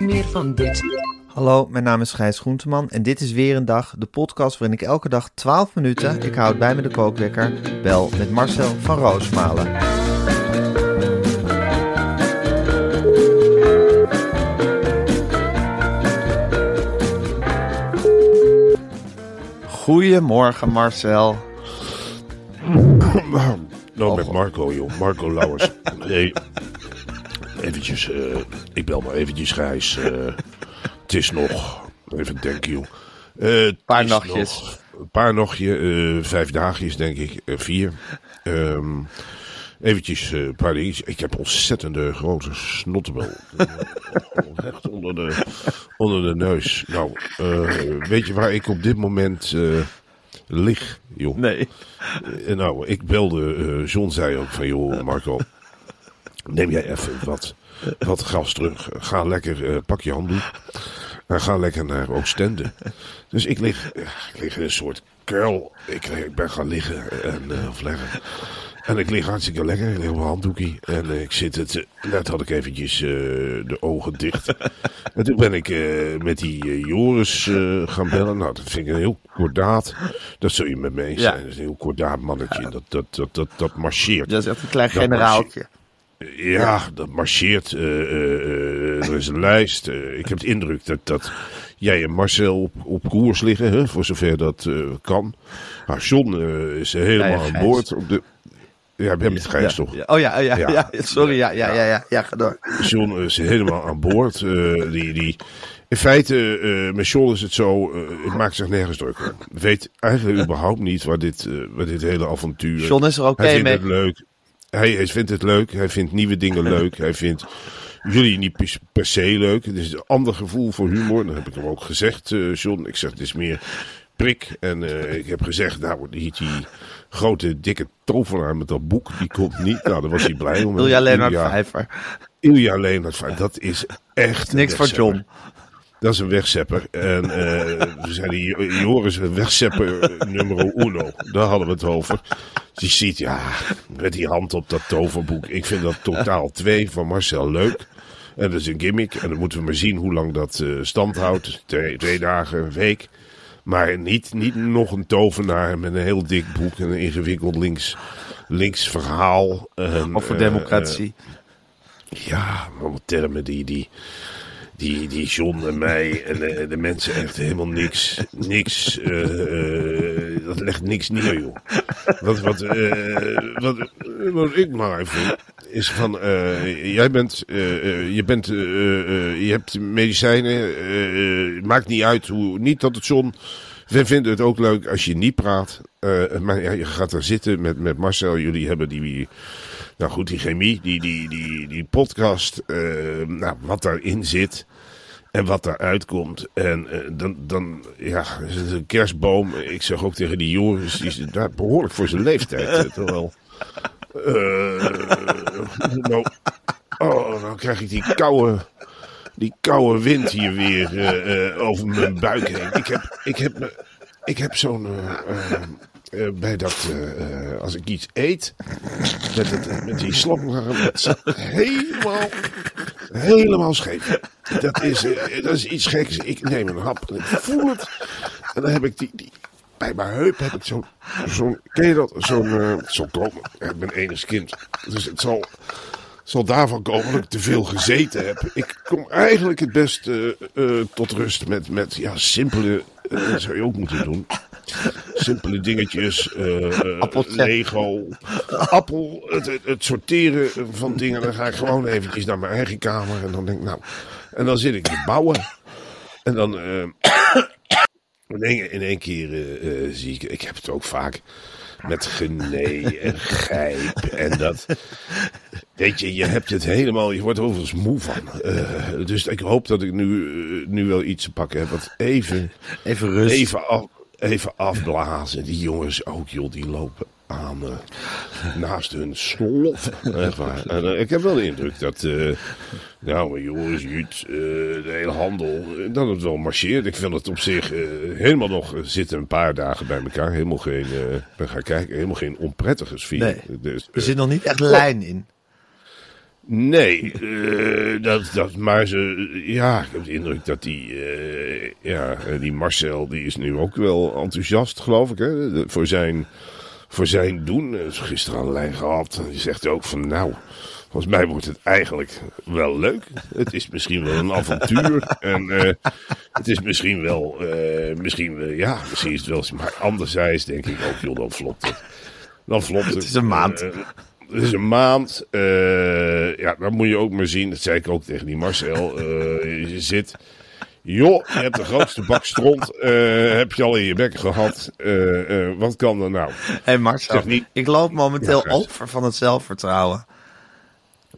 Meer van dit. Hallo, mijn naam is Gijs Groenteman en dit is weer een dag, de podcast waarin ik elke dag 12 minuten, ik houd bij me de kookwekker, bel met Marcel van Roosmalen. Goedemorgen Marcel. Nou, met Marco, joh. Marco Lauwers. Nee, eventjes, eh, ik bel maar eventjes, Gijs. eh, het is nog, even denken, joh. Eh, het Paar nachtjes. nog Een paar nachtjes, eh, vijf dagjes, denk ik. vier. Ehm eventjes een paar dingetjes. Ik heb ontzettende grote snottenbel. Echt onder de, onder de neus. Nou, weet je waar ik op dit moment lig, joh? Nee. Nou, ik belde, eh John zei ook van, joh Marco, neem jij even wat, wat gas terug. Ga lekker, eh, pak je handdoek en ga lekker naar Oostende. Dus ik lig, eh, ik lig in een soort kuil. Ik, ik ben gaan liggen en, eh, of leggen. En ik lig hartstikke lekker, ik lig op een handdoekje. En eh, ik zit het, eh, net had ik eventjes eh, de ogen dicht. en toen ben ik eh, met die eh, Joris eh, gaan bellen. Nou, dat vind ik een heel kordaat. Dat zul je met me eens Ja. zijn. Dat is een heel kordaat mannetje. Dat, dat, dat, dat, dat marcheert. Dat is echt een klein generaaltje. Ja, dat marcheert. eh, eh, eh, er is een lijst. Ik heb de indruk dat, dat jij en Marcel op, op koers liggen, hè, voor zover dat kan. Maar John eh, is helemaal aan boord. Op de... Ja, we hebben het Gijs Ja, toch? ja. Oh ja, ja, ja, Ja. sorry, ja, ja, ja, ja, ja, ga door. John is helemaal aan boord. die, die, in feite, eh, met John is het zo, eh het maakt zich nergens druk. Weet eigenlijk überhaupt niet waar dit, eh, waar dit hele avontuur... John is er oké hij vindt mee. het leuk. Hij, hij vindt het leuk. Hij vindt nieuwe dingen leuk. Hij vindt jullie niet per, se leuk. Het is een ander gevoel voor humor. Dat heb ik hem ook gezegd, eh, John. Ik zeg, het is meer prik. En eh, ik heb gezegd, nou, die, die grote, dikke tovenaar met dat boek, die komt niet. Nou, daar was hij blij om. Ilja Leonard Vijver. Ilja Leonard Vijver, dat is echt Niks voor. John. Dat is een wegzepper. En eh we zijn die Joris een wegzepper eh, nummer uno. Daar hadden we het over. Je ziet, ja, met die hand op dat toverboek. Ik vind dat totaal twee van Marcel leuk. En dat is een gimmick. En dan moeten we maar zien hoe lang dat eh, stand houdt. Twee, twee dagen, een week. Maar niet, niet nog een tovenaar met een heel dik boek en een ingewikkeld links, links verhaal. En, Of voor democratie. ja, allemaal termen die, die, die, die John en mij en de, de mensen echt helemaal niks, niks, eh, eh, dat legt niks neer, joh. Wat, wat, eh, wat, wat ik maar vind, is van, jij bent, je bent, je hebt medicijnen, maakt niet uit hoe, niet dat het John, we vinden het ook leuk als je niet praat, maar je gaat er zitten met, met Marcel, jullie hebben die, nou goed, die chemie, die, die, die, die podcast, eh, nou, wat daarin zit en wat daaruit komt. En eh, dan, dan, ja, een kerstboom. Ik zeg ook tegen die Joris, die is daar behoorlijk voor zijn leeftijd. eh, terwijl, nou, oh, dan krijg ik die koude, die koude wind hier weer over mijn buik heen. Ik heb, ik heb, ik heb zo'n... eh, bij dat, eh, eh, als ik iets eet, met, het, met die zat helemaal, helemaal scheef. Dat is, dat is iets geks. Ik neem een hap en ik voel het. En dan heb ik die, die bij mijn heup heb ik zo'n, zo'n ken je dat? Zo'n, zo'n komen. Ik ben enigszins kind. Dus het zal, zal daarvan komen dat ik te veel gezeten heb. Ik kom eigenlijk het best tot rust met, met ja, simpele, dat zou je ook moeten doen. Simpele dingetjes, Appeltje. Lego, appel, het, het, het sorteren van dingen. Dan ga ik gewoon eventjes naar mijn eigen kamer en dan denk ik nou, en dan zit ik te bouwen. En dan eh, in, één, in één keer zie ik, ik heb het ook vaak met genee en gijp en dat. Weet je, je hebt het helemaal, je wordt er overigens moe van. Dus ik hoop dat ik nu, nu wel iets te pakken heb. Wat even, Even rust. even, af, even afblazen. Die jongens ook, joh, die lopen aan eh, naast hun slot. Echt waar. En, eh, ik heb wel de indruk dat, eh nou, jongens, Jut, de hele handel, dat het wel marcheert. Ik vind het op zich helemaal nog, zitten een paar dagen bij elkaar. Helemaal geen, we gaan kijken, helemaal geen onprettige sfeer. Nee. Dus, Er zit nog niet echt lijn in. Nee, eh, dat, dat, maar ze, ja, ik heb de indruk dat die, eh, ja, die Marcel, die is nu ook wel enthousiast, geloof ik, hè, voor zijn, voor zijn doen. Gisteren aan de lijn gehad, en die zegt ook van, nou, volgens mij wordt het eigenlijk wel leuk. Het is misschien wel een avontuur en eh, het is misschien wel, misschien, ja, misschien is het wel, maar anderzijds denk ik ook, joh, dan flopt het. Dan flopt het. Het is een maand. Het is een maand. eh, ja, dan moet je ook maar zien. Dat zei ik ook tegen die Marcel. eh, je zit. Joh, je hebt de grootste bak stront. eh, heb je al in je bek gehad. Eh, eh, wat kan er nou? Hé hey Marcel, Zeg niet- ik loop momenteel Ja, over van het zelfvertrouwen.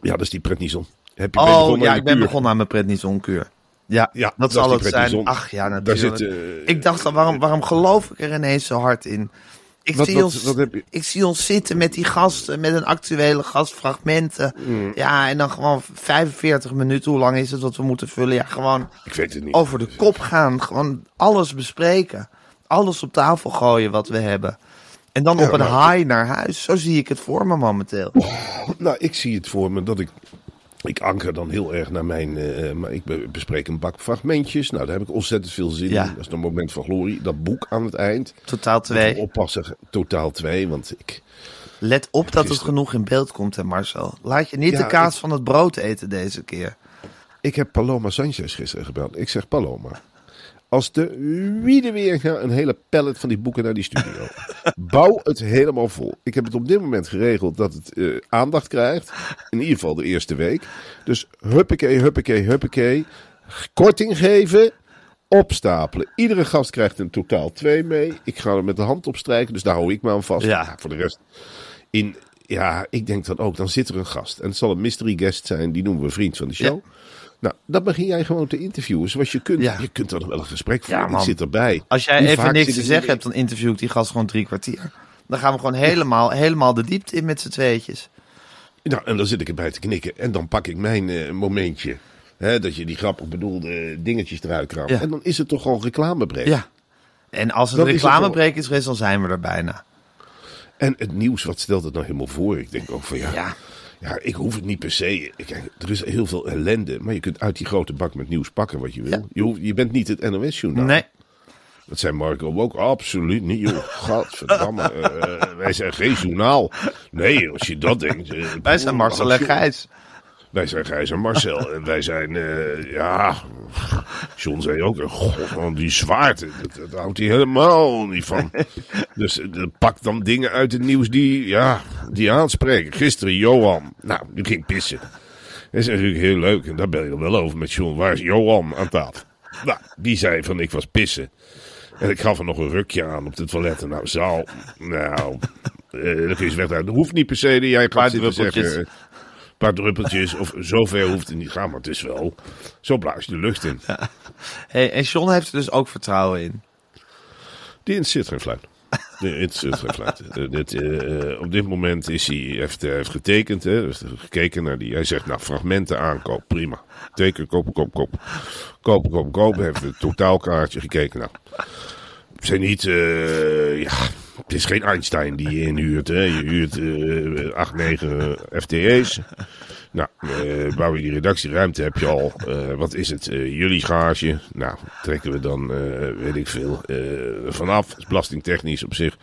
Ja, is die pretnison. Heb je Oh ja, ik ben kuur? begonnen aan mijn prednisonkuur. Ja, Ja, dat zal het zijn. prednison. Ach ja, Daar natuurlijk. zit. ik dacht al, waarom, waarom geloof ik er ineens zo hard in? Ik, Wat- zie wat- ons, wat heb je- ik zie ons zitten met die gasten, met een actuele gastfragmenten. Mm. Ja, en dan gewoon 45 minuten, hoe lang is het wat we moeten vullen? Ja, gewoon ik weet het niet. over de kop gaan. Gewoon alles bespreken. Alles op tafel gooien wat we hebben. En dan Ja, op een maar- high naar huis. Zo zie ik het voor me momenteel. Nou, ik zie het voor me dat ik. Ik anker dan heel erg naar mijn. eh, maar ik be- bespreek een bak fragmentjes. Nou, daar heb ik ontzettend veel zin Ja. in. Dat is een moment van glorie. Dat boek aan het eind. Totaal twee. Oppassen, totaal twee. Want ik. Let op dat het genoeg in beeld komt, hè Marcel. Laat je niet Ja, de kaas ik- van het brood eten deze keer. Ik heb Paloma Sanchez gisteren gebeld. Ik zeg Paloma. Als de wiede weer een hele pallet van die boeken naar die studio. Bouw het helemaal vol. Ik heb het op dit moment geregeld dat het eh, aandacht krijgt. In ieder geval de eerste week. Dus huppakee, huppakee, huppakee. Korting geven. Opstapelen. Iedere gast krijgt een totaal twee mee. Ik ga er met de hand op strijken. Dus daar hou ik me aan vast. Ja. voor de rest. In, ja, ik denk dan ook. Dan zit er een gast. En het zal een mystery guest zijn. Die noemen we vriend van de show. Nou, dan begin jij gewoon te interviewen zoals je kunt. Ja. Je kunt dan wel een gesprek voeren. ik zit erbij. Als jij Hoe even niks te zeggen hebt, dan interview ik die gast gewoon drie kwartier. Dan gaan we gewoon helemaal, helemaal de diepte in met z'n tweetjes. Nou, en dan zit ik erbij te knikken. En dan pak ik mijn eh, momentje. Hè, dat je die grappig bedoelde dingetjes eruit kramt. Ja. En dan is het toch al reclamebreek. Ja. En als het reclamebreek is geweest, dan zijn we er bijna. En het nieuws, wat stelt het nou helemaal voor? Ik denk ook van ja, Ja. Ja. ik hoef het niet per se. Kijk, er is heel veel ellende. Maar je kunt uit die grote bak met nieuws pakken wat je wil. Ja. Je, hoeft, je bent niet het NOS-journaal. Nee. Dat zei Marco ook absoluut niet. Joh, gadverdamme. eh, wij zijn geen journaal. Nee, als je dat denkt. eh, Wij zijn Marcel en Gijs. Wij zijn Gijs en Marcel. En wij zijn, eh, ja. John zei ook, eh, god, man, die zwaarte. Dat, dat houdt hij helemaal niet van. Dus eh, pak dan dingen uit het nieuws die, ja, die aanspreken. Gisteren Johan. Nou, die ging pissen. Dat is natuurlijk heel leuk. En daar ben je dan wel over met John. Waar is Johan aan tafel? Nou, die zei van, ik was pissen. En ik gaf er nog een rukje aan op de toiletten. Nou, zaal. Nou, eh je ze weg uit. Dat hoeft niet per se dat jij gaat zitten zeggen. Paar druppeltjes. Of zover hoeft het niet gaan. Maar het is wel. Zo blaas je de lucht in. Hey, en John heeft er dus ook vertrouwen in. Die interesseert geen fluit. Interesseert geen fluit. Eh, dit, eh, eh, op dit moment is hij, heeft, heeft getekend. Hè, dus gekeken naar die. Hij zegt, nou, fragmenten aankoop. Prima. Teken, kopen, kopen, kopen. Kopen, kopen, kopen. Heeft het totaalkaartje gekeken. Nou, het zijn niet, ja, het is geen Einstein die je inhuurt. Hè. Je huurt eh 8, 9 FTE's. Nou, eh bouw die redactieruimte heb je al. Eh, wat is het? Eh, jullie garage. Nou, trekken we dan, weet ik veel, vanaf. Is belastingtechnisch op zich.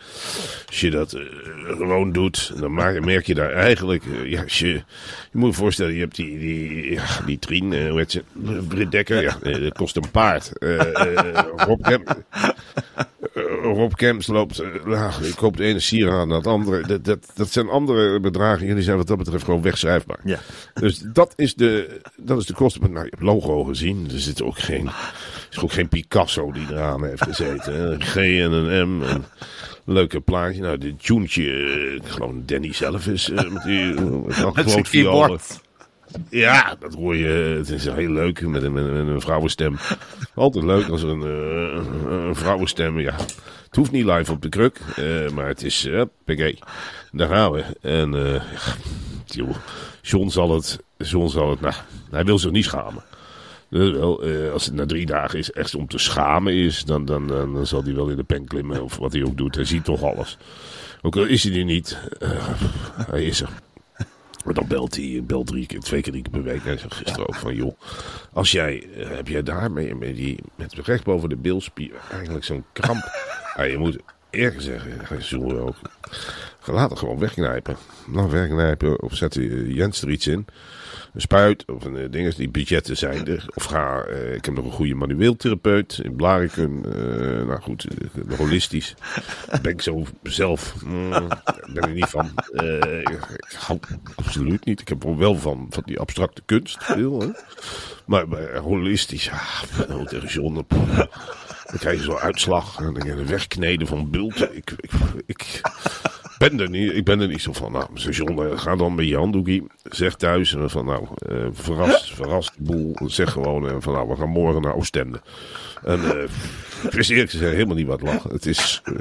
Als je dat gewoon doet, dan merk je daar eigenlijk... ja, je, je moet je voorstellen, je hebt die, die, die Trien, hoe heet ze? Britt Dekker. Ja, dat kost een paard. Rob Kemp... Rob Kemps loopt, nou, ik koop het ene sieraad naar het andere. Dat, dat, dat zijn andere bedragen. Jullie zijn wat dat betreft gewoon wegschrijfbaar. Ja. Dus dat is de, dat is de kosten. Nou, je hebt logo gezien. Er zit ook geen, is ook geen Picasso die eraan heeft gezeten. hè. Een G en een M. En een leuke plaatje. Nou, dit tuentje, eh, gewoon Danny zelf is. eh, met die, met groot keyboard. Ja, dat hoor je. Het is heel leuk met een, met een, vrouwenstem. Altijd leuk als er een, een vrouwenstem. Ja, het hoeft niet live op de kruk, maar het is. Uh, Daar gaan we. En joh, John zal het. John zal het. Nou, hij wil zich niet schamen. Dus wel, eh, als het na drie dagen is, echt om te schamen is, dan, dan, dan, zal hij wel in de pen klimmen of wat hij ook doet. Hij ziet toch alles. Ook al is hij er niet, eh, hij is er. Maar dan belt hij, belt drie keer, twee keer drie keer per week. Hij zei gisteren ook van, joh, als jij, eh, heb jij daar met, die, met recht boven de bilspier eigenlijk zo'n kramp. Ja, je moet eerlijk zeggen, hij zullen ook, laat het gewoon wegknijpen. Nou, wegknijpen of zet je Jens er iets in. Een spuit of een uh, ding, die budgetten zijn er. Of ga, uh, ik heb nog een goede manueel therapeut in Blaricum. Uh, nou goed, uh, holistisch. ben ik zo zelf, mm, ben ik niet van. Ik hou absoluut niet. Ik heb wel van, van die abstracte kunst. Veel, hè? Maar, holistisch, nou, tegen. Dan krijg je zo'n uitslag. En dan wegkneden van bulten. Ik, ik, ik, ben er niet, ik ben er niet zo van. Nou, John, ga dan met je handdoekie. Zeg thuis van nou, uh, verrast, verrast boel. Zeg gewoon uh, van nou, we gaan morgen naar Oostende. En ik wist eerlijk gezegd helemaal niet wat lag. Het is uh,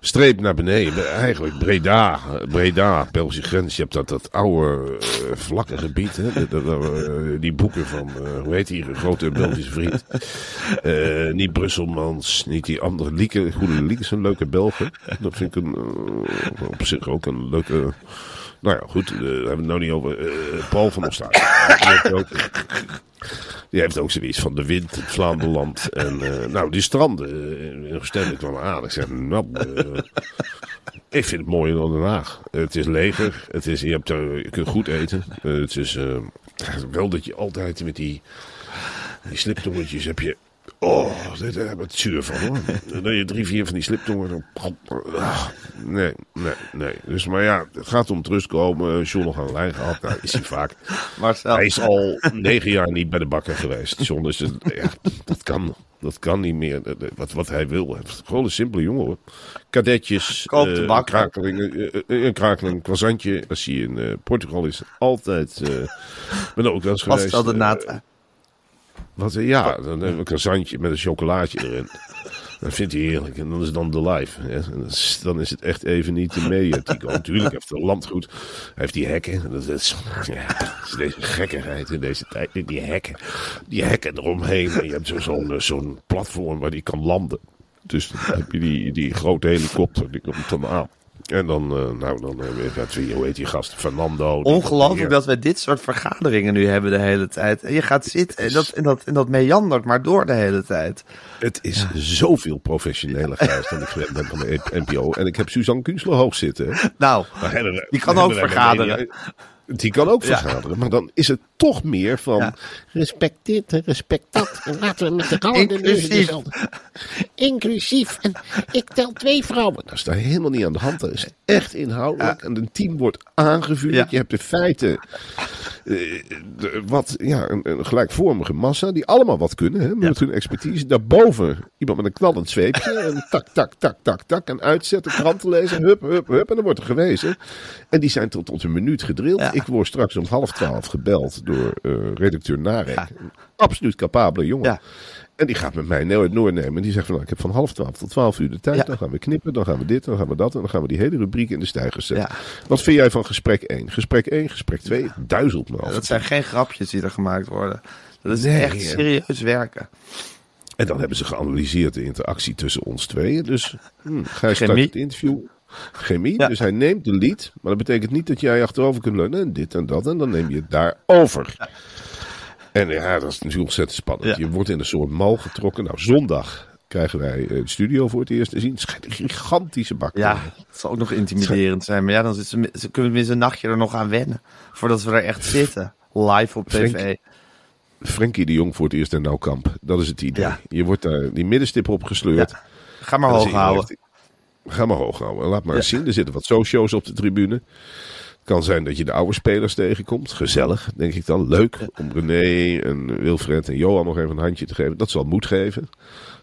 streep naar beneden. Eigenlijk Breda, Breda, Belgische grens. Je hebt dat, dat oude uh, vlakke gebied. Hè? De, die boeken van, hoe heet die grote Belgische vriend? Niet Brusselmans, niet die andere Lieke. Goede Lieke is een leuke Belgen. Dat vind ik een, op zich ook een leuke... Nou ja, goed, uh, daar hebben we het nou niet over. Uh, Paul van Ostade. Die heeft ook, zoiets van de wind, het Vlaanderland. En uh, nou, die stranden in Oostende kwamen aan. Ik zeg, nou, uh, ik vind het mooier dan Den Haag. Het is leger, het is, je, hebt, uh, je kunt goed eten. Uh, het is wel dat je altijd met die, die sliptongetjes heb je... Oh, daar heb ik het zuur van hoor. Dan je drie, vier van die sliptongen. Nee, nee, nee. Dus, maar ja, het gaat om terugkomen. John nog aan de lijn gehad. Daar is hij vaak. Marcel. Hij is al negen jaar niet bij de bakker geweest. John is het, ja, dat kan. Dat kan niet meer. Wat, wat hij wil. Gewoon een simpele jongen hoor. Kadetjes. Koop de uh, een krakeling, uh, een krakeling, een croissantje. Als hij in uh, Portugal is, altijd. Ben ook wel eens geweest. Was het nata? Wat, ja, dan hebben we een croissantje met een chocolaatje erin. Dat vindt hij heerlijk. En dan is het dan de live. Dan is het echt even niet de mediatiek. Natuurlijk heeft het landgoed. Hij heeft die hekken. Dat is, ja, dat is deze gekkigheid in deze tijd. Die hekken. Die hekken eromheen. En je hebt zo'n zo zo'n platform waar die kan landen. Dus dan heb je die, die grote helikopter. Die komt dan aan. En dan, uh, nou, dan hebben we dat, hoe heet die gast? Fernando. Ongelooflijk dat we dit soort vergaderingen nu hebben de hele tijd. En je gaat zitten en dat, en dat, en dat meandert maar door de hele tijd. Het is ja. zoveel professioneler geweest dan ik gewend ben van de NPO. En ik heb Suzanne Kunstler hoog zitten. Nou, die kan ook vergaderen. Die kan ook vergaderen, ja. maar dan is het toch meer van ja. respect dit en respect dat. En laten we met de randen Inclusief. Inclusief. En ik tel twee vrouwen. Dat is daar helemaal niet aan de hand. Dat is echt inhoudelijk. Ja. En een team wordt aangevuurd. Ja. Je hebt de feiten. Uh, de, wat, ja, een, een, gelijkvormige massa. Die allemaal wat kunnen. Hè, met hun expertise. Daarboven iemand met een knallend zweepje. En tak, tak, tak, tak, tak. En uitzetten, kranten lezen. Hup, hup, hup. En dan wordt er gewezen. En die zijn tot, tot een minuut gedrild. Ik word straks om half twaalf gebeld door uh, redacteur Narek. Ja. Absoluut capabele jongen. Ja. En die gaat met mij nooit nemen. En die zegt van nou, ik heb van half twaalf tot twaalf uur de tijd. Ja. Dan gaan we knippen, dan gaan we dit, dan gaan we dat. En dan gaan we die hele rubriek in de stijgers zetten. Wat vind jij van gesprek 1? Gesprek 1, gesprek 2, duizelt me af. dat zijn geen grapjes die er gemaakt worden. Dat is nee, echt serieus werken. En dan hebben ze geanalyseerd de interactie tussen ons tweeën. Dus hm, ga je straks het interview chemie. Ja. Dus hij neemt de lied, maar dat betekent niet dat jij achterover kunt leunen en dit en dat. En dan neem je het daarover. En ja, dat is natuurlijk ontzettend spannend. Je wordt in een soort mal getrokken. Nou, zondag krijgen wij eh, de studio voor het eerst te zien. Het schijnt een gigantische bak Ja, het zal ook nog intimiderend zijn. Maar ja, dan ze, kunnen we tenminste een nachtje er nog aan wennen. Voordat we er echt zitten. Live op tv. Frank- Frenkie de Jong voor het eerst in Nou Kamp. Dat is het idee. Ja. Je wordt daar die middenstip op gesleurd. Ja. Ga maar En hoog houden. Ga maar hoog houden. En Laat maar Ja. eens zien. Er zitten wat socio's op de tribune. Het kan zijn dat je de oude spelers tegenkomt. Gezellig, denk ik dan. Leuk om René en Wilfred en Johan nog even een handje te geven. Dat zal moed geven.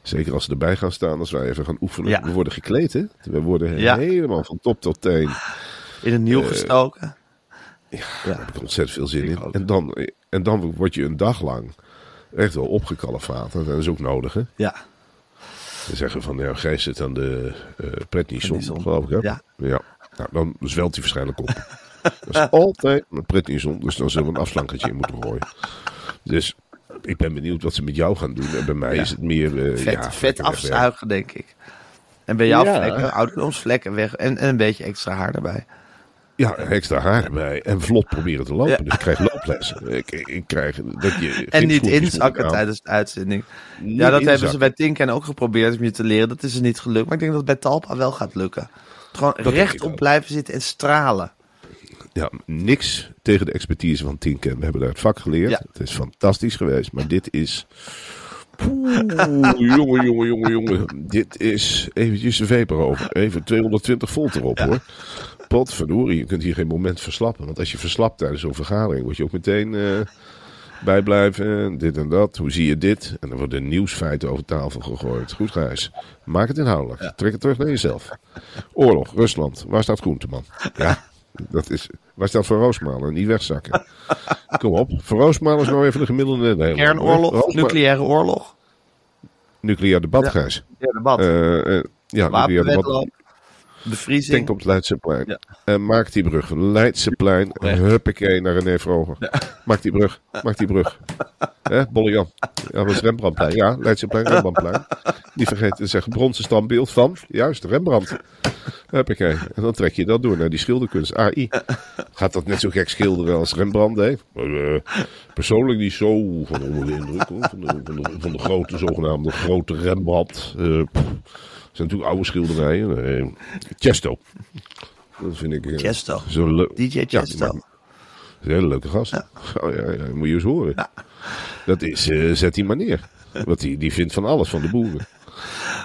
Zeker als ze erbij gaan staan, als wij even gaan oefenen. Ja. We worden gekleed, hè? We worden Ja. helemaal van top tot teen. In het nieuw Eh, gestoken. Daar heb ik ontzettend veel zin Ik in. ook. En dan, en dan word je een dag lang echt wel opgekalefaterd. Dat is ook nodig, hè? Ja. Ze zeggen van, ja, Gijs zit aan de uh, pretnison, Pretnison. geloof ik, hè? Ja. ja. Nou, dan zwelt hij waarschijnlijk op. dat is altijd een pretnison, dus dan zullen we een afslankertje in moeten gooien. Dus ik ben benieuwd wat ze met jou gaan doen. En bij mij Ja. is het meer... eh, Vet, ja, vet afzuigen, denk ik. En bij jou Ja. vlekken, ouderdomsvlekken weg. En, en een beetje extra haar erbij. Ja, extra haar erbij. En vlot proberen te lopen. Ja. Dus ik krijg looplessen. Ik, ik, krijg dat je... En niet inzakken tijdens de uitzending. Niet ja, dat hebben ze bij Tinken ook geprobeerd om je te leren. Dat is er niet gelukt. Maar ik denk dat het bij Talpa wel gaat lukken. Gewoon rechtop ook. blijven zitten en stralen. Ja, niks tegen de expertise van Tinken. We hebben daar het vak geleerd. Ja. Het is fantastisch geweest. Maar dit is... Poeh, jongen, jongen, jongen, jongen. Dit is eventjes de veper over. Even 220 volt erop hoor. Potverdorie, je kunt hier geen moment verslappen. Want als je verslapt tijdens zo'n vergadering, word je ook meteen eh, bijblijven. Dit en dat. Hoe zie je dit? En dan worden nieuwsfeiten over tafel gegooid. Goed, Gijs. Maak het inhoudelijk. Trek het terug naar jezelf. Oorlog, Rusland. Waar staat Groenteman? Ja, dat is... Waar staat Van Roosmalen? Niet wegzakken. Kom op. Van Roosmalen is nou even de gemiddelde Nederlander. Kernoorlog, Roosma- nucleaire oorlog. Nucleair debat, Ja. Gijs. Ja, debat. Eh, eh, ja, nucleair debat. Bevriezing. Tank op het Leidseplein. Ja. En maak die brug Leidseplein. Huppakee naar René Vroger. Maak die brug. Maak die brug. Hè, Bolle Jan. Ja, dat is Rembrandtplein. Ja, Leidseplein, Rembrandtplein. Niet vergeten te zeggen, bronzen standbeeld van, juist, Rembrandt. Huppakee. En dan trek je dat door naar die schilderkunst. AI. Gaat dat net zo gek schilderen als Rembrandt deed? Eh, persoonlijk niet zo van onder de indruk. Hoor. Van, de, van, de, van de grote, zogenaamde grote Rembrandt. Eh. Zijn natuurlijk oude schilderijen. Eh, Chesto. Dat vind ik... eh, Chesto. Zo leuk. DJ Ja, Chesto. een hele leuke gast. Oh, ja, ja, moet je eens horen. Dat is, eh, zet die maar neer. Want die, die vindt van alles van de boeren.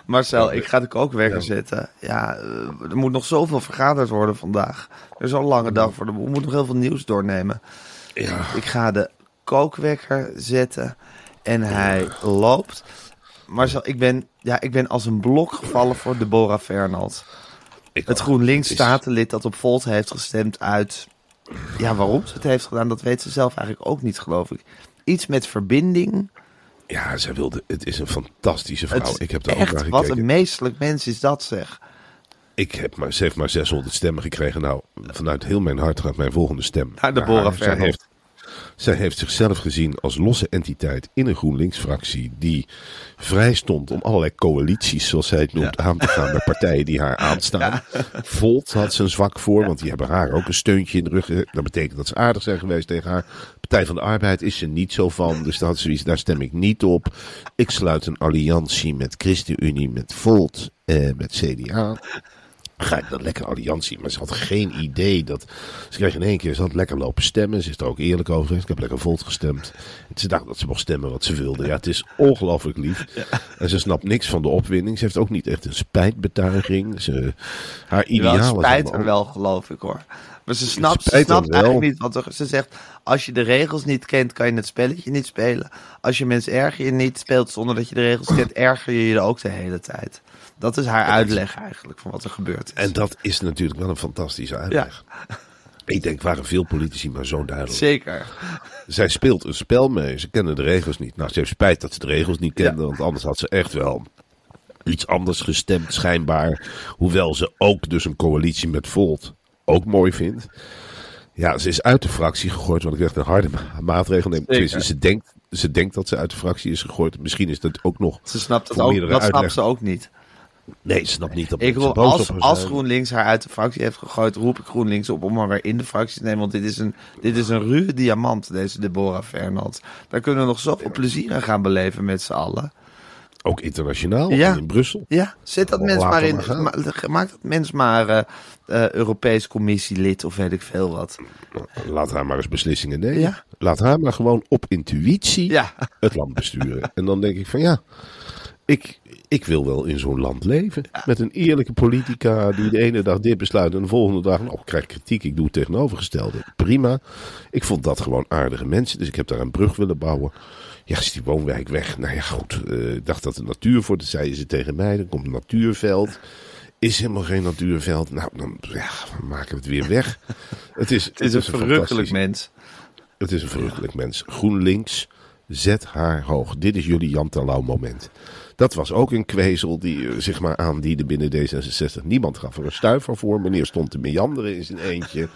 Marcel, ik ga de kookwekker zetten. Ja, eh, er moet nog zoveel vergaderd worden vandaag. Er is al een lange dag voor de boel. We moeten nog heel veel nieuws doornemen. Ja. Ik ga de kookwekker zetten en hij loopt. Marcel, ik ben, ja, ik ben als een blok gevallen voor Deborah Fernald. Ik Het ook. GroenLinks Het is- statenlid dat op Volt heeft gestemd uit... Ja, waarom ze het heeft gedaan, dat weet ze zelf eigenlijk ook niet, geloof ik. Iets met verbinding. Ja, zij wilde, het is een fantastische vrouw. Het ik heb ook echt, naar wat een meestelijk mens is dat, zeg. Ik heb maar, ze heeft maar 600 stemmen gekregen. Nou, vanuit heel mijn hart gaat mijn volgende stem. Naar Deborah. Zij heeft, zij heeft zichzelf gezien als losse entiteit in een GroenLinks-fractie. Die vrij stond om allerlei coalities, zoals zij het noemt, aan te gaan bij partijen die haar aanstaan. Volt had ze een zwak voor, want die hebben haar ook een steuntje in de rug. Dat betekent dat ze aardig zijn geweest tegen haar. Partij van de Arbeid is ze niet zo van. Dus ze zoiets, daar stem ik niet op. Ik sluit een alliantie met ChristenUnie, met Volt, eh, met CDA ga ik dat lekker alliantie. Maar ze had geen idee dat. Ze kreeg in één keer. Ze had lekker lopen stemmen. Ze is er ook eerlijk over. Ik heb lekker Volt gestemd. En ze dacht dat ze mocht stemmen wat ze wilde. Ja, het is ongelooflijk lief. En ze snapt niks van de opwinding. Ze heeft ook niet echt een spijtbetuiging. Ze, haar Wel, het is spijt haar wel, geloof ik hoor. Maar ze snapt, ze snapt eigenlijk niet er, ze zegt. Als je de regels niet kent, kan je het spelletje niet spelen. Als je mensen erger je niet speelt zonder dat je de regels kent, erger je je er ook de hele tijd. Dat is haar uitleg eigenlijk van wat er gebeurd is. En dat is natuurlijk wel een fantastische uitleg. Ik denk, waren veel politici maar zo duidelijk. Zeker. Zij speelt een spel mee. Ze kennen de regels niet. Nou, ze heeft spijt dat ze de regels niet kende. Want anders had ze echt wel iets anders gestemd, schijnbaar. Hoewel ze ook dus een coalitie met Volt ook mooi vindt. Ja, ze is uit de fractie gegooid. Wat ik echt een harde ma- maatregel neem. Ze, denkt, ze denkt dat ze uit de fractie is gegooid. Misschien is dat ook nog Ze snapt het ook, dat snapt ze ook niet. Nee, snap niet dat Ik wil, als, als. GroenLinks haar uit de fractie heeft gegooid, roep ik GroenLinks op om haar weer in de fractie te nemen. Want dit is een, dit is een ruwe diamant, deze Deborah Fernand. Daar kunnen we nog zoveel plezier aan gaan beleven met z'n allen. Ook internationaal, Ja. in Brussel. Ja, zet dat mens maar in. ma- maak dat mens maar eh, eh, Europees commissielid of weet ik veel wat. Laat haar maar eens beslissingen nemen. Ja. Laat haar maar gewoon op intuïtie Ja, het land besturen. en dan denk ik van ja, ik, ik wil wel in zo'n land leven. Met een eerlijke politica die de ene dag dit besluit en de volgende dag, nou, ik krijg kritiek, ik doe het tegenovergestelde. Prima. Ik vond dat gewoon aardige mensen, dus ik heb daar een brug willen bouwen. Ja, is die woonwijk weg? Nou ja, goed. eh, ik dacht dat de natuur voor, dat zeiden ze tegen mij, dan komt een natuurveld. Is helemaal geen natuurveld. Nou, dan ja, we maken het weer weg. Het is, het is een verrukkelijk mens. het is een verrukkelijk mens. GroenLinks, zet haar hoog. Dit is jullie Jan Terlouw moment. Dat was ook een kwezel die eh, zich maar aandiende binnen D66. Niemand gaf er een stuiver voor. Meneer stond te meanderen in zijn eentje.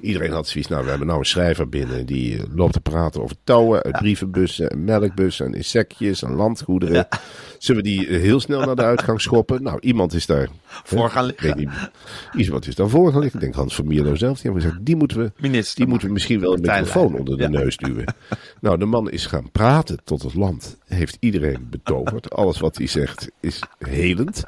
Iedereen had zoiets, nou we hebben nou een schrijver binnen. Die eh, loopt te praten over touwen uit brievenbussen en melkbussen en insectjes en landgoederen. Zullen we die eh, heel snel naar de uitgang schoppen? Nou, iemand is daar... Voor gaan weet liggen. niet, iemand is daar voor gaan liggen. Ik denk Hans van Mierlo zelf. Die hebben gezegd, die moeten we Minister. die moeten we misschien wel een microfoon onder de Ja. neus duwen. Nou, de man is gaan praten tot het land. Heeft iedereen betoverd. Alles wat hij zegt is helend.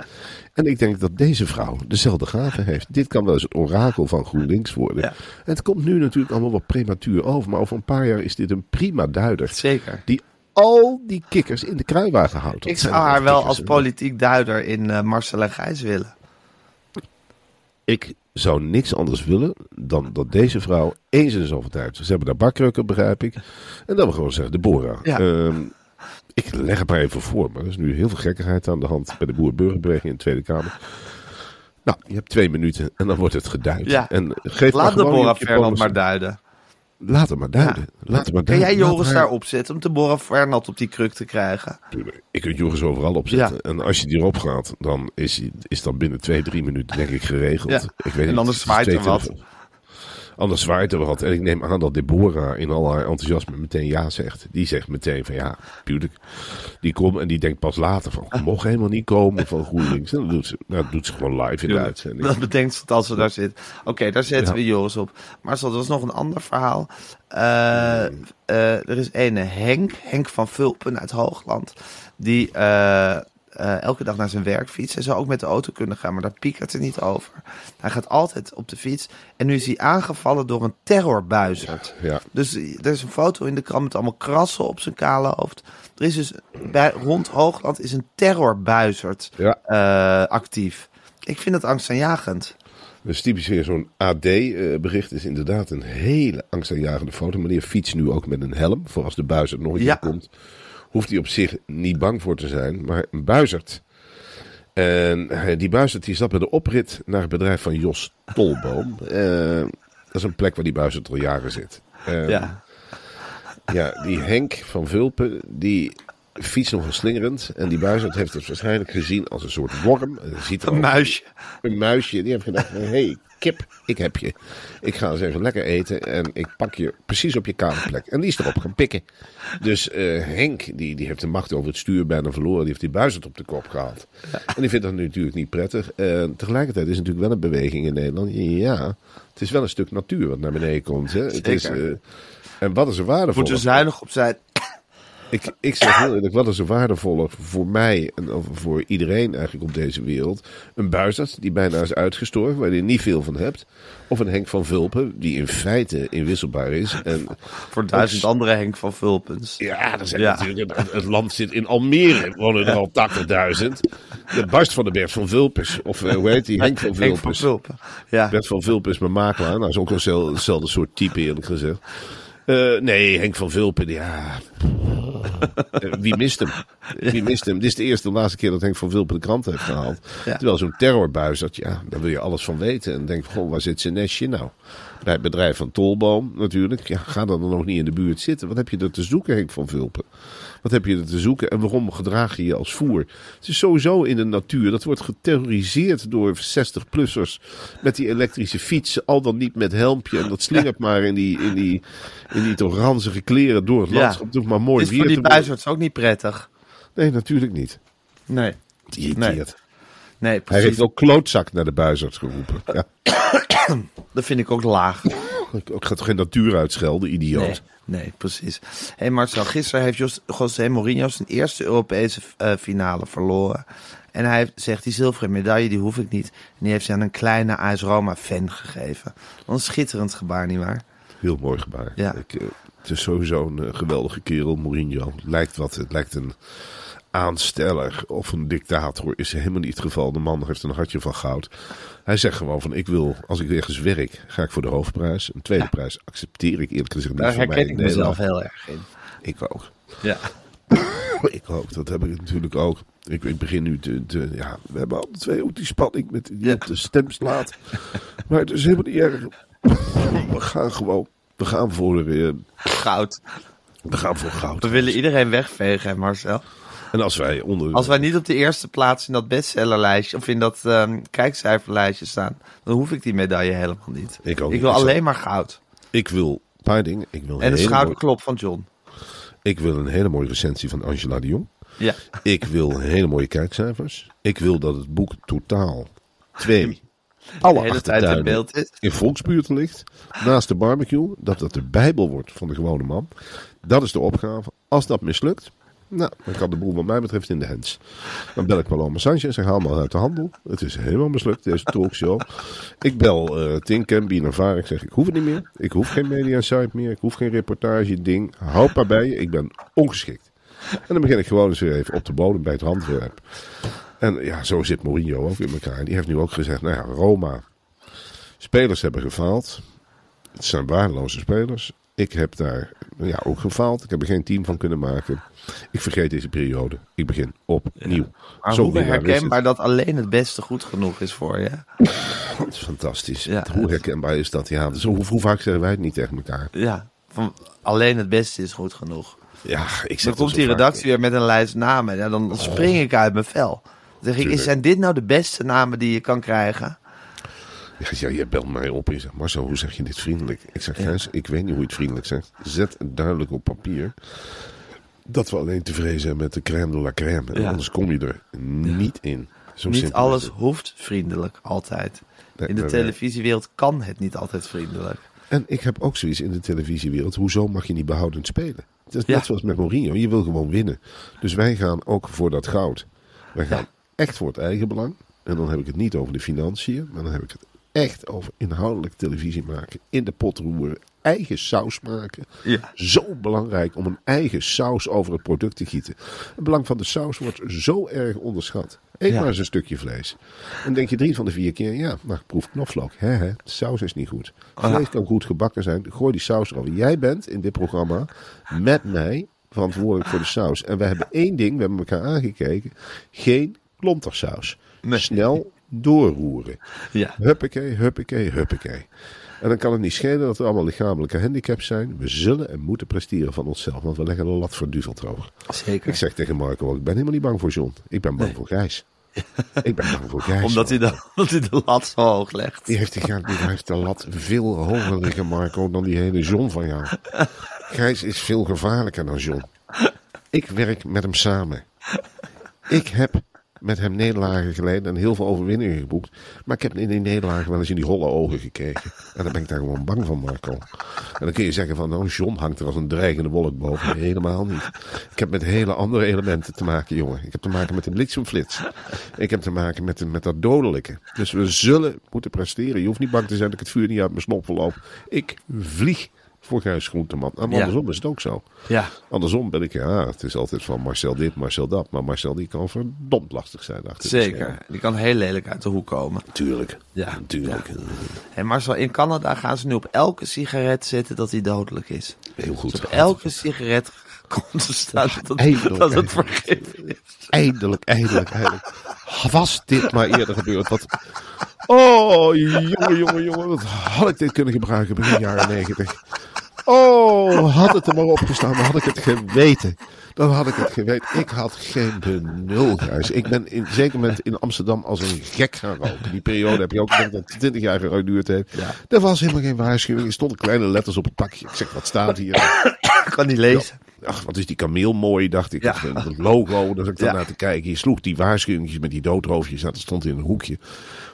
En ik denk dat deze vrouw dezelfde gave heeft. Dit kan wel eens het orakel van GroenLinks worden. Ja. Het komt nu natuurlijk allemaal wat prematuur over. Maar over een paar jaar is dit een prima duider. Zeker. Die al die kikkers in de kruiwagen houdt. Ik zou haar wel als politiek duider in eh, Marcel en Gijs willen. Ik zou niks anders willen dan dat deze vrouw eens in de zoveel tijd. Ze hebben daar bakkrukken, begrijp ik. En dat we gewoon zeggen, Deborah. Ja. ehm, ik leg het maar even voor, maar er is nu heel veel gekkigheid aan de hand bij de Boer-Burgerbeweging in de Tweede Kamer. Nou, je hebt twee minuten en dan wordt het geduid. Ja. En geef Laat je- je Fernand maar duiden. Laat het maar duiden. Laat het maar Kan jij duiden. Joris haar- daar opzetten om Deborah Fernand op die kruk te krijgen? Je kunt Joris overal opzetten. Ja. En als je die erop gaat, dan is, is dat binnen twee, drie minuten denk ik geregeld. Ik weet En anders zwaait er wat. telefoon- Anders zwaait er wat. En ik neem aan dat Deborah in al haar enthousiasme meteen ja zegt. Die zegt meteen van ja, tuurlijk. Die komt en die denkt pas later van, ik mocht helemaal niet komen van GroenLinks. En dat doet ze, nou, dat doet ze gewoon live in de uitzending. Dat bedenkt ze als ze daar zit. Oké, daar zetten Ja. we Joris op. Maar er was nog een ander verhaal. Eh, eh, er is een Henk, Henk van Vulpen uit Hoogland. Die eh, eh, elke dag naar zijn werk fietst. Hij zou ook met de auto kunnen gaan, maar daar piekert het niet over. Hij gaat altijd op de fiets. En nu is hij aangevallen door een terrorbuizerd. Ja. Dus er is een foto in de krant met allemaal krassen op zijn kale hoofd. Er is dus bij, rond Hoogland is een terrorbuizerd Ja. eh, actief. Ik vind het angstaanjagend. Dus typisch weer zo'n AD-bericht is inderdaad een hele angstaanjagende foto. Meneer fietst nu ook met een helm. Voor als de buizerd nog een keer Ja. komt. Hoeft hij op zich niet bang voor te zijn. Maar een buizerd. En die buizerd die zat bij de oprit naar het bedrijf van Jos Tolboom. Eh, dat is een plek waar die buizerd al jaren zit. Ja. Ja, die Henk van Vulpen, die fietst nogal slingerend. En die buizerd heeft het waarschijnlijk gezien als een soort worm. En ziet er Een muisje. een muisje. Die heeft gedacht: hé, hey, kip, ik heb je. Ik ga eens even lekker eten. En ik pak je precies op je kamerplek. En die is erop gaan pikken. Dus eh, Henk, die, die heeft de macht over het stuur bijna verloren. Die heeft die buizerd op de kop gehaald. En die vindt dat natuurlijk niet prettig. Tegelijkertijd is er natuurlijk wel een beweging in Nederland. Ja, het is wel een stuk natuur wat naar beneden komt. Hè. Het is, eh, en wat is er waardevol? Moeten we zuinig op zijn. Ik, ik zeg heel eerlijk, wat is er waardevoller voor mij en voor iedereen eigenlijk op deze wereld? Een buizerd die bijna is uitgestorven, waar je niet veel van hebt. Of een Henk van Vulpen, die in feite inwisselbaar is. En Voor duizend andere Henk van Vulpens. ja, dat zijn Ja. natuurlijk, het, het land zit in Almere, wonen er al 80.000. De barst van de Bert van Vulpens, of eh, hoe heet die, Henk van Henk van. Vulpen. Ja. Bert van Vulpen is mijn makelaar. Nou, dat is ook een zel- hetzelfde soort type, eerlijk gezegd. Eh, nee, Henk van Vulpen, ja. Eh, wie mist hem? Wie mist hem? Dit is de eerste en laatste keer dat Henk van Vulpen de krant heeft gehaald. Ja. Terwijl zo'n terrorbuizerd, ja, daar wil je alles van weten. En denk, goh, waar zit zijn nestje nou? Bij het bedrijf van Tolboom natuurlijk. Ja, ga dan nog niet in de buurt zitten. Wat heb je er te zoeken, Henk van Vulpen? Wat heb je er te zoeken en waarom gedraag je je als voer? Het is sowieso in de natuur. Dat wordt geterroriseerd door 60-plussers met die elektrische fietsen. Al dan niet met helmpje. En dat slingert maar in die, in, die, in die toch ranzige kleren door het Ja. landschap. Hoeft maar mooi Het is voor die buizerds ook niet prettig. Nee, natuurlijk niet. Nee. Het irriteert. Nee, Hij precies. heeft ook klootzak naar de buizerd geroepen. Ja. Dat vind ik ook laag. Ik ik ga toch geen natuur uitschelden, idioot. Nee, nee, precies. hey Marcel, gisteren heeft Jos, José Mourinho zijn eerste Europese eh, finale verloren. En hij zegt, die zilveren medaille, die hoef ik niet. En die heeft hij aan een kleine AS Roma-fan gegeven. Wat een schitterend gebaar, nietwaar? Heel mooi gebaar. Ja. Ik, eh, het is sowieso een eh, geweldige kerel, Mourinho. Lijkt wat, het lijkt een aansteller of een dictator. Is helemaal niet het geval. De man heeft een hartje van goud. Hij zegt gewoon van, ik wil, als ik ergens werk, ga ik voor de hoofdprijs. Een tweede prijs accepteer ik eerlijk gezegd niet Daar herken ik mezelf heel erg in. Ik ook. Ja. Ik ook, dat heb ik natuurlijk ook. Ik, ik begin nu te, te- Ja, we hebben alle twee ook die spanning met die Ja. op de stem slaat. maar het is helemaal niet erg. We gaan gewoon. We gaan voor, eh, Goud. we gaan voor goud. We willen iedereen wegvegen, Marcel. En als wij onder. Als wij niet op de eerste plaats in dat bestsellerlijstje of in dat ehm, kijkcijferlijstje staan, dan hoef ik die medaille helemaal niet. Ik ook ik wil alleen maar goud. Ik wil een paar dingen. Ik wil, En een schouderklop van John. ik wil een hele mooie recensie van Angela de Jong. Ja. Ik wil hele mooie kijkcijfers. Ik wil dat het boek totaal twee. Alle de hele tijd in beeld is. in volksbuurten ligt. Naast de barbecue. Dat dat de Bijbel wordt van de gewone man. Dat is de opgave. Als dat mislukt. Nou, dan kan de boel wat mij betreft in de hands. Dan bel ik Paloma Sanchez en haal me uit de handel. Het is helemaal mislukt, deze talkshow. Ik bel eh Tim Campy naar Vaar. Ik zeg, ik hoef het niet meer. Ik hoef geen media site meer. Ik hoef geen reportage ding. Houd maar bij je. Ik ben ongeschikt. En dan begin ik gewoon eens weer even op de bodem bij het handwerp. En ja, zo zit Mourinho ook in elkaar. Die heeft nu ook gezegd, nou ja, Roma. Spelers hebben gefaald. Het zijn waardeloze spelers. Ik heb daar ja, ook gefaald. Ik heb er geen team van kunnen maken. Ik vergeet deze periode. Ik begin opnieuw. Zo hoe herkenbaar dat alleen het beste goed genoeg is voor je. Dat is fantastisch. Ja, Hoe herkenbaar is dat? Ja, zo, hoe, hoe vaak zeggen wij het niet tegen elkaar? Ja, van alleen het beste is goed genoeg. Ja, ik zeg Dan komt die vaak. redactie weer met een lijst namen. Ja, dan spring ik uit mijn vel. Dan zeg ik, Tuurlijk. is- zijn dit nou de beste namen die je kan krijgen? Ja, ja, je belt mij op en je zegt, Marcel, hoe zeg je dit vriendelijk? Ik zeg, Gijs, ik weet niet hoe je het vriendelijk zegt. Zet het duidelijk op papier. Dat we alleen tevreden zijn met de crème de la crème. En. Anders kom je er niet in. Zo niet alles hoeft vriendelijk, altijd. Nee, In de televisiewereld kan het niet altijd vriendelijk. En ik heb ook zoiets in de televisiewereld. Hoezo mag je niet behoudend spelen? Het is Ja. net zoals met Mourinho. Je wil gewoon winnen. Dus wij gaan ook voor dat goud. Wij gaan echt voor het eigen belang. En dan heb ik het niet over de financiën. Maar dan heb ik het echt over inhoudelijk televisie maken. In de pot roeren. Eigen saus maken. Ja. Zo belangrijk om een eigen saus over het product te gieten. Het belang van de saus wordt zo erg onderschat. Eet Ja. maar eens een stukje vlees. En denk je drie van de vier keer, ja, maar proef knoflook. Hè, hè, de saus is niet goed. Vlees kan goed gebakken zijn. Gooi die saus erover. Jij bent in dit programma met mij verantwoordelijk voor de saus. En we hebben één ding, we hebben elkaar aangekeken. Geen klontersaus. Nee. Snel doorroeren. Ja. Huppakee, huppakee, huppakee. En dan kan het niet schelen dat er allemaal lichamelijke handicaps zijn. We zullen en moeten presteren van onszelf, want we leggen de lat verduveld hoog. Zeker. Ik zeg tegen Marco, ik ben helemaal niet bang voor John. Ik ben bang voor Gijs. Ik ben bang voor Gijs. Omdat hij, de, omdat hij de lat zo hoog legt. Die heeft, die heeft de lat veel hoger liggen, Marco, dan die hele John van jou. Gijs is veel gevaarlijker dan John. Ik werk met hem samen. Ik heb met hem nederlagen geleden en heel veel overwinningen geboekt. Maar ik heb in die nederlagen wel eens in die holle ogen gekeken. En dan ben ik daar gewoon bang van, Marco. En dan kun je zeggen van, nou, John hangt er als een dreigende wolk boven. Helemaal niet. Ik heb met hele andere elementen te maken, jongen. Ik heb te maken met een bliksemflits. Ik heb te maken met, met dat dodelijke. Dus we zullen moeten presteren. Je hoeft niet bang te zijn dat ik het vuur niet uit mijn snop loop. Ik vlieg voor Gijs Groenteman. En Ja. andersom is het ook zo. Ja. Andersom ben ik, ja, het is altijd van Marcel dit, Marcel dat. Maar Marcel die kan verdomd lastig zijn achter Zeker. Die kan heel lelijk uit de hoek komen. Tuurlijk. Ja, Tuurlijk. En Marcel, in Canada gaan ze nu op elke sigaret zetten dat die dodelijk is. Heel goed. Dus op elke sigaret komt te staan dat, eindelijk, dat het vergif is. Eindelijk, eindelijk, eindelijk. Was dit maar eerder gebeurd? Wat... Oh, jongen, jongen, jongen. Wat had ik dit kunnen gebruiken begin jaren negentig? Oh, had het er maar opgestaan, maar had ik het geweten. Dan had ik het geweten. Ik had geen benul, Gijs. Ik ben in zeker moment in Amsterdam als een gek gaan roken. Die periode heb je ook, denk dat het 20 jaar geduurd heeft. Ja. Er was helemaal geen waarschuwing. Er stonden kleine letters op het pakje. Ik zeg, wat staat hier? Ik kan niet lezen. ach, wat is die kameel mooi, dacht ik. Ja. Dat logo, daar zat ik dan Ja. naar te kijken. Je sloeg die waarschuwingjes met die doodroofjes, dat stond in een hoekje.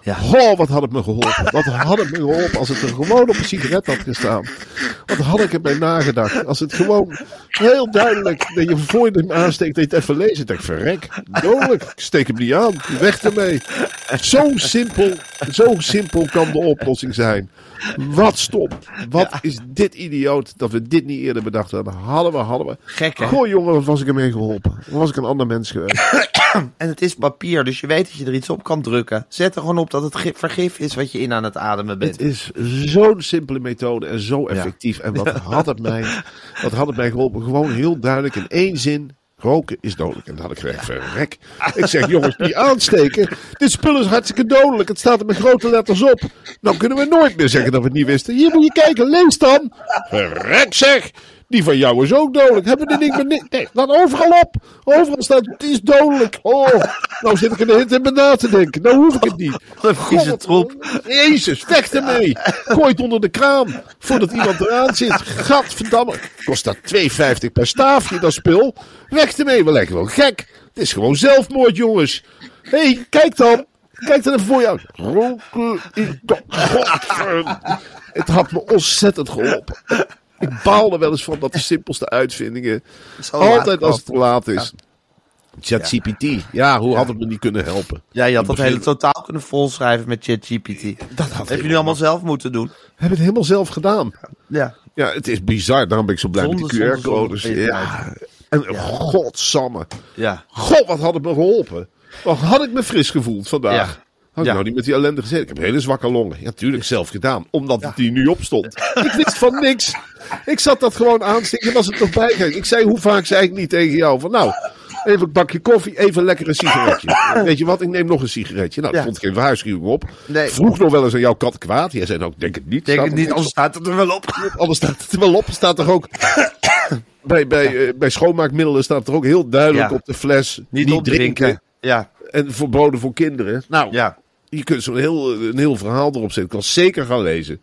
Ja. Goh, wat had het me geholpen. Wat had het me geholpen als het er gewoon op een sigaret had gestaan. Wat had ik erbij nagedacht. Als het gewoon heel duidelijk, dat je voor je hem aansteekt, dat je het even leest. Ik denk, verrek, dodelijk, steek hem niet aan. Weg ermee. Zo simpel, zo simpel kan de oplossing zijn. Wat stom. Wat is dit idioot dat we dit niet eerder bedacht hadden. Hadden we, hadden we. Gek, hè? Goh jongen, wat was ik ermee geholpen. Dan was ik een ander mens geweest. En het is papier, dus je weet dat je er iets op kan drukken. Zet er gewoon op dat het gi- vergif is wat je in aan het ademen bent. Het is zo'n simpele methode en zo effectief. En wat had het mij, wat had het mij geholpen? Gewoon heel duidelijk in één zin. Roken is dodelijk. En dan had ik gezegd, verrek. Ik zeg, jongens, niet aansteken. Dit spul is hartstikke dodelijk. Het staat er met grote letters op. Nou kunnen we nooit meer zeggen dat we het niet wisten. Hier moet je kijken, lees dan. Verrek zeg. Die van jou is ook dodelijk. Hebben we dit ding met ni- Nee, staat overal op. Overal staat, het is dodelijk. Oh, nou zit ik er de hele tijd bij na te denken. Nou hoef ik het niet. Wat vieze God, troep. Jezus, weg ermee. Gooi het onder de kraan. Voordat iemand eraan zit. Gadverdamme. Kost dat 2,50 per staafje, dat spul. Weg ermee. We lijken wel gek. Het is gewoon zelfmoord, jongens. Hé, hey, kijk dan. Kijk dan even voor jou. Roken is do- Godver- Het had me ontzettend geholpen. Ik baal er wel eens van dat de simpelste uitvindingen altijd als het te laat is. ChatGPT. Ja, hoe had het me niet kunnen helpen? Ja, je had dat begin- hele totaal kunnen volschrijven met ChatGPT. Dat had Heb je nu allemaal zelf moeten doen? Heb het helemaal zelf gedaan. Ja. Ja, het is bizar. Daarom ben ik zo blij Zonde, met die QR-codes. Ja. En godsamme. Ja. God, wat had het me geholpen. Wat had ik me fris gevoeld vandaag. Ja. Ik nou niet met die ellende gezeten. Ik heb hele zwakke longen. Ja, natuurlijk zelf gedaan. Omdat het hier nu op stond. Ik wist van niks. Ik zat dat gewoon aansteken. Was het nog bijgegaan. Ik zei, hoe vaak zei ik niet tegen jou van nou... Even een bakje koffie, even lekker een sigaretje. Weet je wat, ik neem nog een sigaretje. Nou, Ja. vond ik geen waarschuwing op. Nee. Vroeg nog wel eens aan jouw kat kwaad. Jij zei nou, ik denk het niet. Denk het niet, anders staat het er wel op. Anders staat het er wel op. Staat er ook. bij, bij, eh, bij schoonmaakmiddelen staat er ook heel duidelijk Ja. op de fles. Niet, opdrinken. Ja. En verboden voor kinderen. Nou, Ja. Je kunt zo'n heel, een heel verhaal erop zetten. Ik was zeker gaan lezen.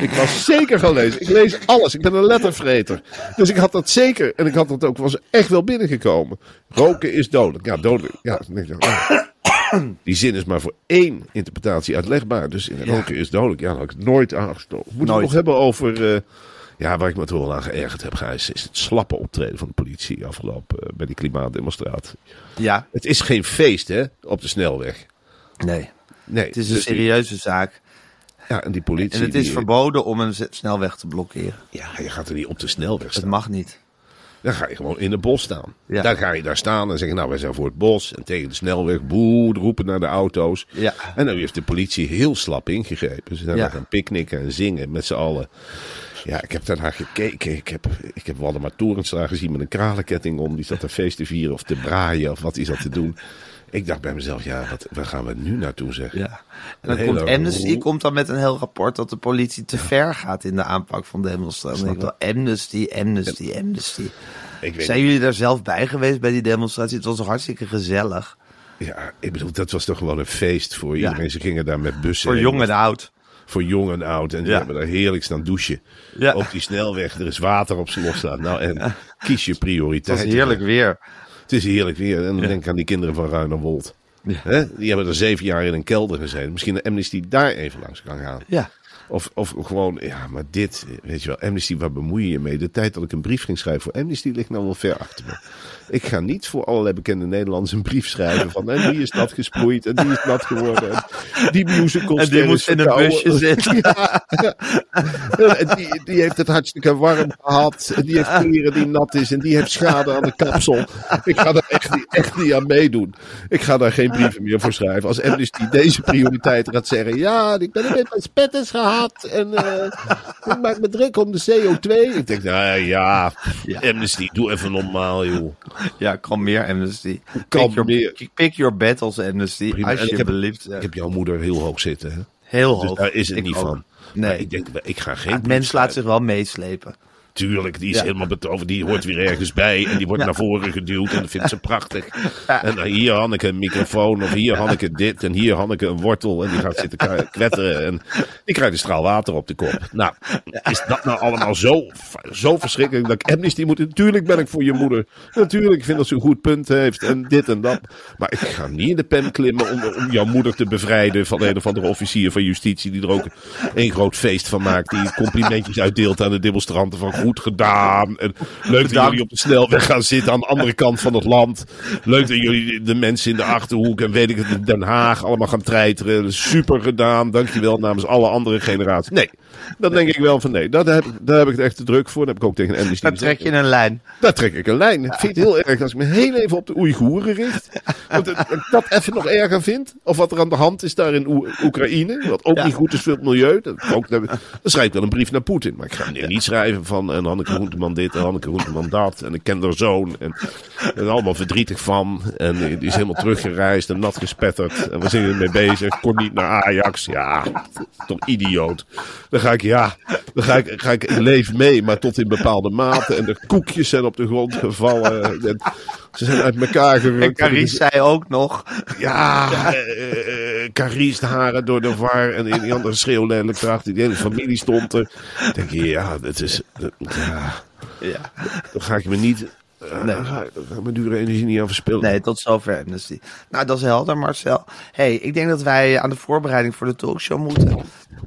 Ik was zeker gaan lezen. Ik lees alles. Ik ben een lettervreter. Dus ik had dat zeker. En ik had dat ook. Was echt wel binnengekomen. Roken is dodelijk. Ja, dodelijk. Ja, ik. Die zin is maar voor één interpretatie uitlegbaar. Dus roken is dodelijk. Ja, dat had ik nooit aangestoken. Nooit. het nog hebben over. eh, ja, waar ik me toch wel aan geërgerd heb, Gijs, is het slappe optreden van de politie afgelopen eh, bij die klimaatdemonstratie. Ja. Het is geen feest, hè, op de snelweg. Nee. Nee, Het is een dus die- serieuze zaak. Ja, en die politie. En het is die- verboden om een snelweg te blokkeren. Ja, je gaat er niet op de snelweg Het staan. mag niet. Dan ga je gewoon in het bos staan. Ja. Dan ga je daar staan en zeggen, nou, wij zijn voor het bos. En tegen de snelweg, boe, roepen naar de auto's. Ja. En dan heeft de politie heel slap ingegrepen. Ze zijn Ja. daar gaan picknicken en zingen met z'n allen. Ja, ik heb daarnaar gekeken. Ik heb, ik heb Waldemar Torenstra gezien met een kralenketting om. Die zat een feest te vieren of te braaien of wat hij zat te doen. Ik dacht bij mezelf, ja, wat, waar gaan we nu naartoe zeggen? Ja. En dan komt Amnesty komt dan met een heel rapport dat de politie te ver gaat in de aanpak van demonstraties. Ik wel, Amnesty, Amnesty, Amnesty. Ik weet Zijn jullie daar zelf bij geweest bij die demonstratie? Het was toch hartstikke gezellig. Ja, ik bedoel, dat was toch gewoon een feest voor Ja. iedereen. Ze gingen daar met bussen Voor jong en oud. Voor jong en oud. En die Ja. hebben daar heerlijk staan douchen. Ja. Op die snelweg. Er is water op zijn losstaan. Nou, en kies je Het prioriteit. was heerlijk weer. Het is heerlijk weer. En dan denk ik aan die kinderen van Ruinerwold. Ja. Hè? Die hebben er zeven jaar in een kelder gezeten. Misschien de Amnesty daar even langs kan gaan. Ja. Of, of gewoon, ja, maar dit, weet je wel, Amnesty, waar bemoei je je mee? De tijd dat ik een brief ging schrijven voor Amnesty ligt nou wel ver achter me. Ik ga niet voor allerlei bekende Nederlanders een brief schrijven van, en die is nat gesproeid, en die is nat geworden, en die musical En die moest in een busje zitten. Ja, ja. En die, die heeft het hartstikke warm gehad, en die heeft kleren die nat is, en die heeft schade aan de kapsel. Ik ga daar echt niet, echt niet aan meedoen. Ik ga daar geen brieven meer voor schrijven. Als Amnesty deze prioriteit gaat zeggen, ja, ik ben een beetje spetters gehad, en eh, ik maak me druk om de CO2. Ik denk, nou ja, Amnesty, doe even normaal, joh. Ja, kan meer Amnesty. Pick, your, pick your battles Amnesty. En ik Alsjeblieft. Ik heb jouw moeder heel hoog zitten, hè? Heel Dus hoog. daar is het Ik niet ook. van. Nee. Maar ik denk, ik ga geen Het mens laat zich wel meeslepen. Tuurlijk, die is Ja. helemaal betoverd. Die hoort weer ergens bij en die wordt naar voren geduwd en dat vindt ze prachtig. En dan hier Hanneke een microfoon of hier Hanneke dit en hier Hanneke een wortel en die gaat zitten k- kwetteren en die krijgt een straal water op de kop. Nou, is dat nou allemaal zo, zo verschrikkelijk dat ik Amnesty moet? Natuurlijk ben ik voor je moeder. Natuurlijk, ik vind dat ze een goed punt heeft en dit en dat. Maar ik ga niet in de pen klimmen om, om jouw moeder te bevrijden van een of andere officier van justitie die er ook een groot feest van maakt. Die complimentjes uitdeelt aan de demonstranten van goed gedaan. En leuk dat jullie op de snelweg gaan zitten aan de andere kant van het land. Leuk dat jullie de mensen in de Achterhoek en weet ik het, in Den Haag allemaal gaan treiteren. Super gedaan, dankjewel namens alle andere generaties. Nee, dan denk ik wel van nee, daar heb, daar heb ik het echt te druk voor. Dat heb ik ook tegen Daar trek je een lijn. Daar trek ik een lijn. Ik vind het heel erg als ik me heel even op de Oeigoeren richt. Want dat ik dat even nog erger vind. Of wat er aan de hand is daar in Oe- Oekraïne. Wat ook Ja. niet goed is voor het milieu. Dat ook, dan schrijf ik wel een brief naar Poetin. Maar ik ga nu niet schrijven van en Hanneke Groenteman dit en Hanneke Groenteman dat. En ik ken haar zoon. En allemaal verdrietig van. En die is helemaal teruggereisd en nat gespetterd. En we zijn ermee bezig. Kon niet naar Ajax. Ja, toch idioot. Dan ga ik, ja, dan ga ik, ga ik, leef mee, maar tot in bepaalde mate. En de koekjes zijn op de grond gevallen. En ze zijn uit elkaar gerukt. En Carice zei ook nog. Ja, eh, eh, Carice de haren door de war. En die andere schreeuw lelijk erachter. Die hele familie stond er. Dan denk je, ja, dat is... dat- ja, Ja. dan ga ik me niet... eh, Nee. daar ga, ik mijn dure energie niet aan verspillen. Nee, tot zover Amnesty. Nou, dat is helder, Marcel. hey, ik denk dat wij aan de voorbereiding voor de talkshow moeten.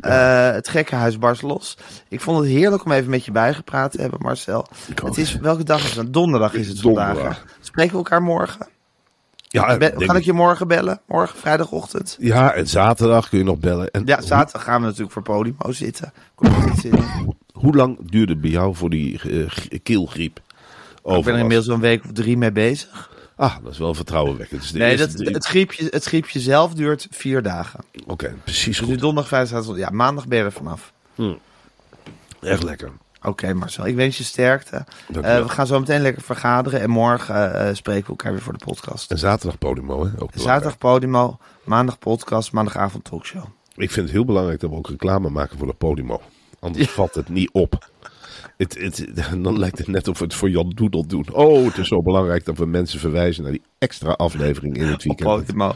Eh, het gekkenhuis barst los. Ik vond het heerlijk om even met je bijgepraat te hebben, Marcel. Het is, welke dag is het? Donderdag is het vandaag. Donderdag. hè? Spreken we elkaar morgen? Ja, kan ik je morgen bellen? Morgen, vrijdagochtend? ja, en zaterdag kun je nog bellen. En Ja, zaterdag gaan we natuurlijk voor Podimo zitten. Hoe lang duurde het bij jou voor die eh, keelgriep? Ik ben er inmiddels een week of drie mee bezig. Ah, dat is wel vertrouwenwekkend. Dus Nee, dat, drie- het, griepje, het griepje zelf duurt vier dagen. Oké, precies Dus nu goed. donderdag, vrijdag, zaterdag. Ja, maandag ben je er vanaf. Echt lekker. Oké Marcel, ik wens je sterkte. Eh, we gaan zo meteen lekker vergaderen. En morgen eh, spreken we elkaar weer voor de podcast. En zaterdag Podimo, hè? Ook. Zaterdag Podimo, maandag podcast, maandagavond talkshow. Ik vind het heel belangrijk dat we ook reclame maken voor de Podimo. Anders valt het niet op. Het, het, dan lijkt het net of we het voor Jan Doedel doen. Oh, het is zo belangrijk dat we mensen verwijzen naar die extra aflevering in het weekend. Want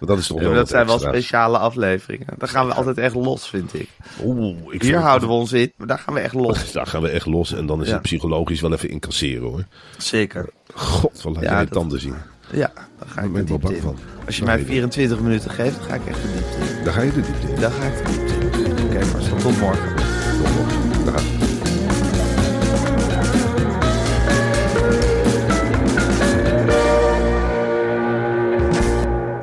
dat is toch Ja, maar dat zijn wel speciale afleveringen. Daar gaan we altijd echt los, vind ik. Oeh, ik Hier houden we ons in, maar daar gaan we echt los. Daar gaan we echt los en dan is Ja. het psychologisch wel even incasseren hoor. Zeker. God, wat laat Ja, jij je dat- tanden zien. Ja, daar ga Daar ik ben ik de wel diepte bang van. Als je mij nee. 24 minuten geeft, dan ga ik echt de diepte in. Daar ga je de diepte in. Daar ga ik de diepte in. Oké Marcel, tot morgen. Dag.